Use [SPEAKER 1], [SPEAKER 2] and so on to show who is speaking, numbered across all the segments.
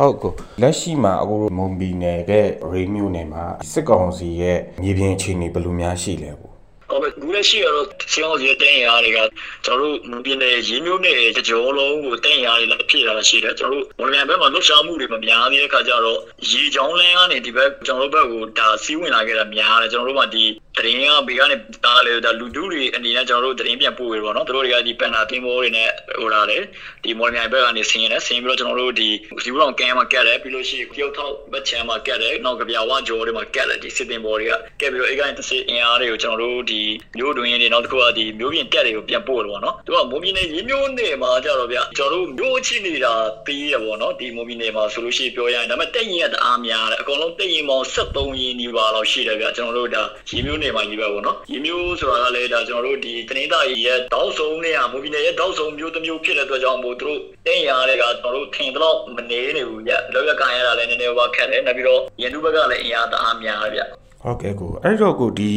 [SPEAKER 1] ဟုတ်ကိုလက်ရှိမှာအခုမွန်ဘီနယ်ကရေမျိုးနယ်မှာစစ်ကောင်စီရဲ့မြေပြင်အခြေအနေဘယ်လိုများရှိလဲကို
[SPEAKER 2] ဟုတ်ကဲ့ဘူးလည်းရှိရတော့စီအောင်စီတဲ့ရတွေကကျွန်တော်တို့မပြင်းတဲ့ရင်းမျိုးနဲ့ကြောလုံးကိုတဲ့ရတွေလည်းဖြစ်လာတာရှိတယ်ကျွန်တော်တို့မော်လမြိုင်ဘက်မှာလှုပ်ရှားမှုတွေမများသေးတဲ့အခါကျတော့ရေချောင်းလန်းကနေဒီဘက်ကျွန်တော်တို့ဘက်ကိုဒါစီးဝင်လာခဲ့တာများတယ်ကျွန်တော်တို့ကဒီ တရင်ကဘေကနေဒါလေဒါလူတူတွေအနေနဲ့ကျွန်တော်တို့တရင်ပြန်ပို့ရပါတော့တို့တွေကဒီပန်နာတင်မိုးတွေနဲ့ဟိုလာတယ်ဒီမော်လမြိုင်ဘက်ကနေဆင်းရတယ်ဆင်းပြီးတော့ကျွန်တော်တို့ဒီဒီဘောင်ကဲမှာကက်တယ်ပြီးလို့ရှိရင်ကျောက်ထောက်ဘက်ချမ်းမှာကက်တယ်နောက်ကပြဝါဂျိုတွေမှာကက်တယ်ဒီစစ်တင်ဘော်တွေကကက်ပြီးတော့အေကနေတစ်စစ်အင်အားတွေကိုကျွန်တော်တို့ဒီမျိုးတွင်တွေနောက်တစ်ခုကဒီမျိုးပြင်တက်တွေကိုပြန်ပို့ရပါတော့သူကမိုးမီနေရေမျိုးနေမှာကြတော့ဗျကျွန်တော်တို့မျိုးချနေတာပြီးရပါတော့ဒီမိုးမီနေမှာဆိုလို့ရှိရင်ပြောရရင်ဒါပေမဲ့တက်ရင်ကတအားများတယ်အကုန်လုံးတက်ရင်ပေါင်း73ရင်းနီးပါလောက်ရှိတယ်ဗျကျွန်တော်တို့ဒါရေမျိုးနေမှာကြီးပဲပေါ့နော်ရေမျိုးဆိုတာကလည်းဒါကျွန်တော်တို့ဒီတနင်္သာရီရဲ့တောက်ဆုံးနဲ့မိုးမီနေရဲ့တောက်ဆုံးမျိုးတစ်မျိုးဖြစ်တဲ့အတွက်ကြောင့်မို့သူတို့တက်ရတဲ့ကကျွန်တော်တို့ထင်တော့မနေနေဘူးဗျလောက်ကကန်ရတာလည်းနည်းနည်းပါခက်တယ်နောက်ပြီးတော့ရန်သူဘက်ကလည်းအင်အားတအားများတယ်ဗျ
[SPEAKER 1] ဟုတ်ကဲ့ကိုအဲ့တော့ကိုဒီ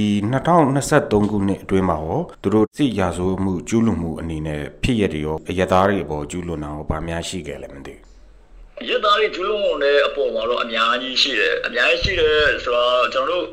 [SPEAKER 1] 2023ခုနှစ်အတွင်းမှာရောသူတို့စစ်ရာဇဝမှုကျူးလွန်မှုအနေနဲ့ဖြစ်ရတဲ့ရောအရသားတွေအပေါ်ကျူးလွန်တာရောဗာများရှိခဲ့လဲမသိ
[SPEAKER 2] ဘူးရသားတွေကျူးလွန်တဲ့အပေါ်မှာတော့အများကြီးရှိတယ်အများကြီးရှိတယ်ဆိုတော့ကျွန်တော်တို့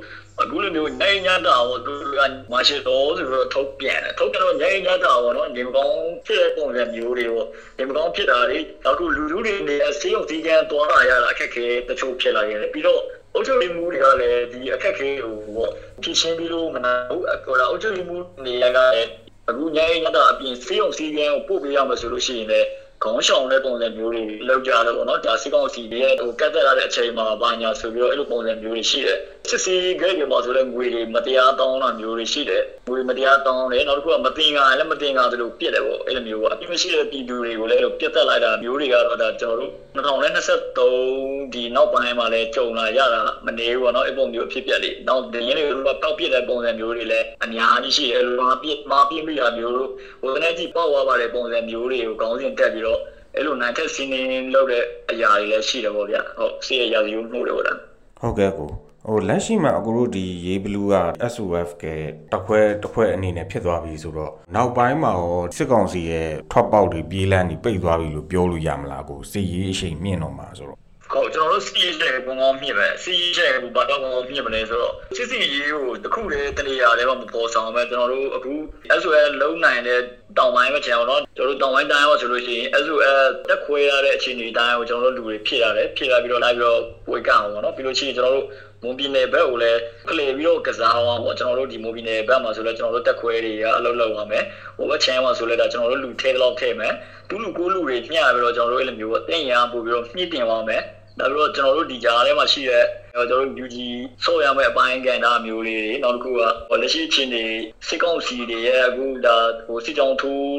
[SPEAKER 2] အခုလိုမျိုးနိုင်ညတာဟိုသူကမာရှယ်တော်ဆိုတော့ထုတ်ပြန်တယ်ထုတ်ပြန်တော့နိုင်ညတာဟောနော်ဒီမကောင်းဖြစ်တဲ့ပုံစံမျိုးတွေပေါ့ဒီမကောင်းဖြစ်တာတွေနောက်ခုလူလူတွေနေဆေးရုံစည်းကမ်းတွားလာရတာအခက်ခဲတချို့ဖြစ်လာရတယ်ပြီးတော့အုပ်ချုပ်ရေးမှုတွေကလည်းဒီအခက်ခဲကိုပေါ့ဖြည့်ရှင်းပြီးလို့မနာဘူးဟိုအုပ်ချုပ်ရေးမှုနေရာကလည်းအခုညရညတာအပြင်ဆေးရုံစည်းကမ်းကိုပို့ပေးရမှာဆိုလို့ရှိရင်လည်း ခေါင်းဆောင်တဲ့ပုံစံမျိုးတွေလောက်ကြတယ်ပေါ့နော်ဒါစစ်ကောင်စီရဲ့ဟိုကတ်သက်ရတဲ့အချိန်မှာဘာညာဆိုပြီးတော့အဲ့လိုပုံစံမျိုးတွေရှိတယ်စစ်စီဂိတ်တွေမှာဆိုလည်းငွေတွေမတရားတောင်းတာမျိုးတွေရှိတယ် ငွေမတရားတောင်းတယ်နောက်တစ်ခုကမတင်ကားလည်းမတင်ကားသလိုပြစ်တယ်ပေါ့အဲ့လိုမျိုးပေါ့အပြစ်မရှိတဲ့ပြည်သူတွေကိုလည်းပြစ်တက်လိုက်တာမျိုးတွေကတော့ဒါကျွန်တော်တို့2023ဒီနောက်ပိုင်းမှာလည်းကြုံလာရတာမနေဘူးပေါ့နော်အဲ့ပုံမျိုးအဖြစ်ပြက်လေးနောက်ဒင်းရင်းတွေကတောက်ပြစ်တဲ့ပုံစံမျိုးတွေလည်းအများကြီးရှိတယ်မာပြစ်မာပြစ်မိတာမျိုးတို့ဟိုတနေ့ကြီးပေါက်သွားပါတဲ့ပုံစံမျိုးတွေကိုကောင်းစဉ်တက်ပြီးတော့အဲ့လိုနိုင်ထက်စီးနေလောက်တဲ့အရာတွေလည်းရှိတယ်ပေါ့ဗျာဟုတ်စီရရာဇီကိုမှုတယ်ပေါ့ဒါ
[SPEAKER 1] ဟုတ်ကဲ့ကို ဟိုလက်ရှိမှာအခုတို့ဒီရေးဘလူးက SOF ကတခွဲတခွဲအနေနဲ့ဖြစ်သွားပြီဆိုတော့နောက်ပိုင်းမှာရောစစ်ကောင်စီရဲ့ထွက်ပေါက်တွေပြေးလန်းပြီးပိတ်သွားပြီလို့ပြောလို့ရမလားကိုစစ်ရေးအချိန်မြင့်တော့မှာဆိုတော့
[SPEAKER 2] ကော ကျွန်တော်တို့စီးရဲတဲ့ပုံကောင်းမြင့်ပဲစီးရဲတဲ့ဘာတော့ပုံကောင်းမြင့်မလဲဆိုတော့စစ်စီရေးကိုတခုတည်းတနေရာလည်းမပေါ်ဆောင်ပဲကျွန်တော်တို့အခု SOL လုံးနိုင်တဲ့တောင်ပိုင်းပဲချင်အောင်တော့ကျွန်တော်တို့တောင်ပိုင်းတိုင်းရောဆိုလို့ရှိရင် SOL တက်ခွဲရတဲ့အခြေအနေတိုင်းကိုကျွန်တော်တို့လူတွေဖြစ်ရတယ်ဖြစ်လာပြီးတော့လိုက်ပြီးတော့ဝေကအောင်ပေါ့နော်ပြီးလို့ရှိရင်ကျွန်တော်တို့မွန်ပြည်နယ်ဘက်ကိုလည်းကလေးပြီးတော့ကစားအောင်ပေါ့ကျွန်တော်တို့ဒီမွန်ပြည်နယ်ဘက်မှာဆိုလည်းကျွန်တော်တို့တက်ခွဲတွေကအလုပ်လုပ်ရမယ်ဟိုဘက်ချမ်းမှာဆိုလည်းဒါကျွန်တော်တို့လူထဲတော့ထဲမယ်သူလူကိုလူတွေညှပြီးတော့ကျွန်တော်တို့အဲ့လိုမျိုးတင်ရပို့ပြီးတော့မြင့်တင်သွားမယ် နောက်ပြီးတော့ကျွန်တော်တို့ဒီကြားထဲမှာရှိတဲ့ကျွန်တော်တို့ UG ဆော့ရမယ့်အပိုင်းကန်တာမျိုးလေးတွေနောက်တစ်ခုကလက်ရှိချင်းတွေစစ်ကောင်စီတွေရဲ့အခုဒါဟိုစစ်ကြောင်ထိုး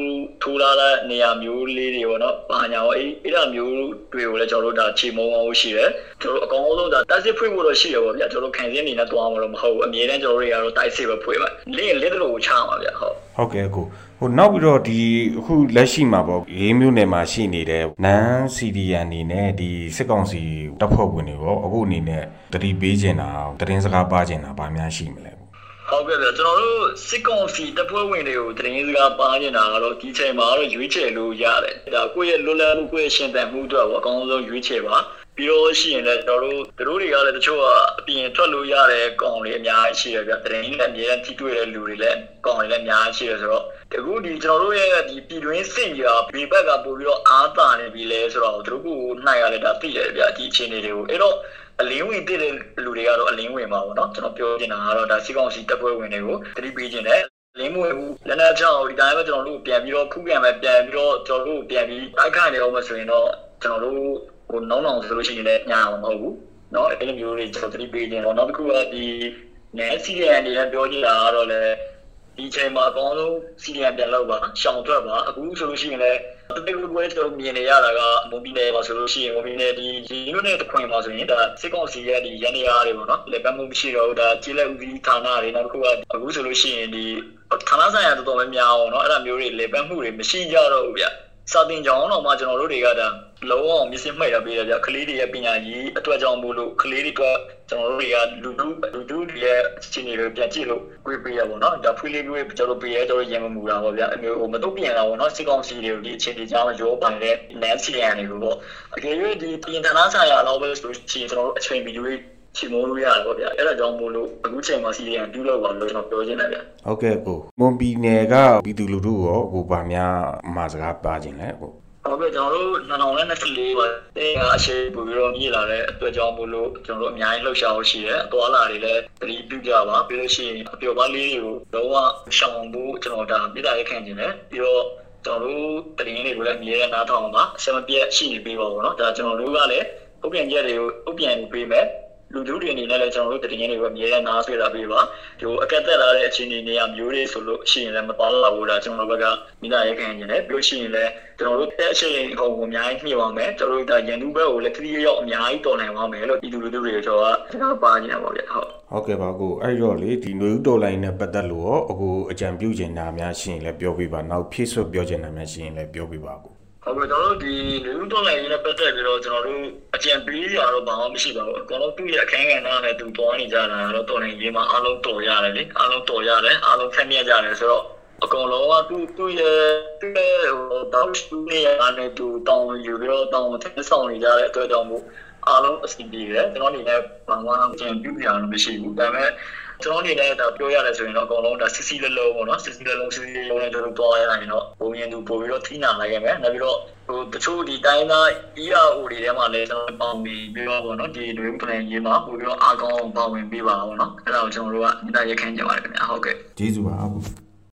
[SPEAKER 2] ထိုးလာတဲ့နေရာမျိုးလေးတွေပေါ့နော်။ဘာညာရောအဲ့အဲ့ဒါမျိုးတွေကိုလည်းကျွန်တော်တို့ဒါခြေမုံအောင်ရှိတယ်။ကျွန်တော်အကောင်ဆုံးဒါတိုက်စစ်ဖွင့်ဖို့တော့ရှိရပါဗျာ။ကျွန်တော်ခံစင်းနေနဲ့တွားမှာတော့မဟုတ်ဘူး။အမြဲတမ်းကျွန်တော်တို့တွေကတော့တိုက်စစ်ပဲဖွင့်မှာ။လင်းလင်းတို့ကိုချမှာဗျာဟုတ်။
[SPEAKER 1] ဟုတ်ကဲ့ကို ဟိုနောက်ပြီးတော့ဒီအခုလက်ရှိမှာပေါ့ရေးမျိုးနယ်မှာရှိနေတဲ့နန် CDN အနေနဲ့ဒီစစ်ကောင်စီတပ်ဖွဲ့ဝင်တွေရောအခုအနေနဲ့တတိပေးကျင်တာတရင်စကားပါကျင်တာဗာများရှိမလဲ
[SPEAKER 2] ဟုတ်ကဲ့ဗျကျွန်တော်တို့စစ်ကောင်စီတပ်ဖွဲ့ဝင်တွေကိုတရင်စကားပါနေတာကတော့ဒီချိန်မှာတော့ရွေးချယ်လို့ရတယ်ဒါကိုယ့်ရဲ့လွတ်လပ်မှုကိုယ့်ရဲ့ရှင်သန်မှုအတွက်ပေါ့အကောင်းဆုံးရွေးချယ်ပါပြီးတော့ရှိရင်လည်းကျွန်တော်တို့တို့တွေကလည်းတချို့ကအပြင်ထွက်လို့ရတဲ့ကောင်တွေအများကြီးရှိတယ်ဗျတရင်နဲ့အများကြီးထိတွေ့တဲ့လူတွေလည်းကောင်တွေလည်းအများကြီးရှိတယ်ဆိုတော့ အခုဒီကျွန်တော်တို့ရဲ့ဒီပြည်တွင်းစစ်ကြီးကဘေဘက်ကပို့ပြီးတော့အားတာနေပြီလဲဆိုတော့တို့ကိုနိုင်ရလဲဒါသိတယ်ဗျဒီအခြေအနေတွေကိုအဲ့တော့အလင်းဝင်တည်တဲ့လူတွေကတော့အလင်းဝင်ပါဘောเนาะကျွန်တော်ပြောချင်တာကတော့ဒါစီကောင်စီတပ်ဖွဲ့ဝင်တွေကိုတတိပေးခြင်းနဲ့လင်းမွေဘူးလက်နက်ချောင်းဒီတိုင်းပဲကျွန်တော်တို့ပြန်ပြီးတော့ခုခံပဲပြန်ပြီးတော့ကျွန်တော်တို့ပြန်ပြီးတိုက်ခိုက်နေအောင်မဆိုရင်တော့ကျွန်တော်တို့ဟိုနောင်းနောင်ဆိုလို့ရှိရင်လည်းညာအောင်မဟုတ်ဘူးเนาะအဲ့လိုမျိုးတွေကျွန်တော်တတိပေးခြင်းတော့နောက်တစ်ခုကဒီနယ်စီရန်အနေနဲ့ပြောကြည့်တာကတော့လည်း ဒီချိန်မှာအကောင်းဆုံးစီရီယံပြန်လောက်ပါရှောင်ထွက်ပါအခုဆိုလို့ရှိရင်လည်းတတိယပွဲကျွန်တော်မြင်နေရတာကမွန်ပြည်နယ်မှာဆိုလို့ရှိရင်မွန်ပြည်နယ်ဒီရင်းနှီးနဲ့တခွင်မှာဆိုရင်ဒါစစ်ကောင်စီရဲ့ဒီရန်နေရာတွေပေါ့နော်လက်ပတ်မှုမရှိတော့ဘူးဒါကျေးလက်ဦးစီးဌာနတွေနောက်တစ်ခုကအခုဆိုလို့ရှိရင်ဒီဌာနဆိုင်ရာတော်တော်များများအောင်နော်အဲ့ဒါမျိုးတွေလက်ပတ်မှုတွေမရှိကြတော့ဘူးဗျ စာသင်ကြောင်းတော့မှကျွန်တော်တို့တွေကဒါလုံးဝမြစ်စမှိတ်ရပေးတယ်ဗျကလေးတွေရဲ့ပညာရေးအတွက်ကြောင့်မို့လို့ကလေးတွေအတွက်ကျွန်တော်တို့တွေကလူလူလူလူတွေရဲ့အခြေအနေတွေပြန်ကြည့်လို့ကိုပေးရပါတော့ဒါဖွေးလေးတွေကျွန်တော်ပေးရကျွန်တော်ရင်မမူတာပေါ့ဗျအမျိုးဟိုမတော့ပြန်လာပေါ့နော်စစ်ကောင်စီတွေကိုဒီအခြေအနေကြောင့်ရောပိုင်တဲ့ Nancy ရန်တွေကိုပေါ့အကယ်၍ဒီပြင်သနာဆိုင်ရာတော့ပဲဆိုရှင်ကျွန်တော်တို့အချိန်မီတွေ ချီမိုးလို့ရတယ်ပေါ့ဗျအဲ့ဒါကြောင့်မို့လို့အခုချိန်မှာစီရီယံပြုလုပ်ပါလို့ကျွန်တော်ပြောချင်တယ်ဗျ
[SPEAKER 1] ဟုတ်ကဲ့ကိုမွန်ပြည်နယ်ကပြည်သူလူထုရောကိုဗာများမှာစကားပါခြင်းလဲကို
[SPEAKER 2] ဟုတ်ကဲ့ကျွန်တော်တို့2024ပါတင်းကအရှိပို့ပြီးတော့မြည်လာတဲ့အတွက်ကြောင့်မို့လို့ကျွန်တော်တို့အများကြီးလှုပ်ရှားဖို့ရှိတယ်အသွားလာတွေလည်းတတိပြုကြပါပြီးလို့ရှိရင်အပျော်ပါလေးတွေကိုလုံးဝရှောင်ဖို့ကျွန်တော်ဒါပြည်သားရခံခြင်းတယ်ပြီးတော့ကျွန်တော်တို့တရင်တွေကိုလည်းအမြဲတမ်းနားထောင်ပါအစမပြတ်ရှိနေပေးပါဘောเนาะဒါကျွန်တော်တို့ကလည်းဥပ္ပြန်ချက်တွေကိုဥပ္ပြန်ပေးမယ် လူလူတွေအနေနဲ့လည်းကျွန်တော်တို့တရင်တွေကိုအမြဲတမ်းနားဆွေးတာပေးပါဒီအကက်သက်လာတဲ့အခြေအနေနေရာမျိုးတွေဆိုလို့ရှိရင်လည်းမတော်လာဘူးလားကျွန်တော်တို့ဘက်ကမိသားရခံခြင်းတယ်ပြီးလို့ရှိရင်လည်းကျွန်တော်တို့တဲ့အချိန်အကုန်ကိုအများကြီးညှိပါမယ်ကျွန်တော်တို့ဒါရန်သူဘက်ကိုလည်းခရီးရောက်အများကြီးတော်နိုင်ပါမယ်လို့ပြည်သူလူထုတွေကျွန်တော်ကကျွန်တော်ပါနေတာပါဗျဟုတ်
[SPEAKER 1] ဟုတ်ကဲ့ပါကိုအဲ့တော့လေဒီຫນွေဦးတော်လိုင်းနဲ့ပတ်သက်လို့ရောအခုအကြံပြုချင်တာများရှိရင်လည်းပြောပြပါနောက်ဖြည့်ဆွတ်ပြောချင်တာများရှိရင်လည်းပြောပြပါကို
[SPEAKER 2] ဟုတ်ကဲ့ကျွန်တော်တို့ဒီလူဦးတော်လိုက်ရင်းနဲ့ပတ်သက်ပြီးတော့ကျွန်တော်တို့အကြံပေးရတော့ဘာမှမရှိပါဘူးအကောင်လုံးသူ့ရဲ့အခန်းကဏ္ဍနဲ့သူတွားနေကြတာတော့တော်နေရေးမှာအားလုံးတော်ရတယ်လေအားလုံးတော်ရတယ်အားလုံးဆက်မြတ်ကြတယ်ဆိုတော့ အကောင်လုံးကသူ့သူ့ရဲ့သူ့ရဲ့ဟိုတောက်သူ့နေရာနဲ့သူတောင်းယူပြီးတော့တောင်းထက်ဆောင်နေကြတဲ့အတွက်ကြောင့်မို့အားလုံးအဆင်ပြေတယ်ကျွန်တော်အနေနဲ့ဘာမှအကြံပြုပြရလို့မရှိဘူးဒါပေမဲ့ကျွန်တော်အနေနဲ့ဒါပြောရတယ်ဆိုရင်တော့အကုန်လုံးဒါစစ်စစ်လလုံးပေါ့နော်စစ်စစ်လလုံးစစ်စစ်လုံးနဲ့ကျွန်တော်တွားရရင်တော့ဘုံရင်သူပို့ပြီးတော့ထိနာလိုက်ရမယ်နောက်ပြီးတော့ဟိုတချို့ဒီတိုင်းသား ERO တွေထဲမှာလည်းကျွန်တော်ပေါင်းပြီးပြီးတော့ပေါ့နော်ဒီတွေပလန်ရေးမှာပို့ပြီးတော့အားကောင်းပေါင်းဝင်ပေးပါပေါ့နော်အဲ့ဒါကိုကျွန်တော်တို့ကမိသားရခန်းကြပါတယ်ခင်ဗျာဟုတ်ကဲ့
[SPEAKER 1] ကျေးဇူးပါအခု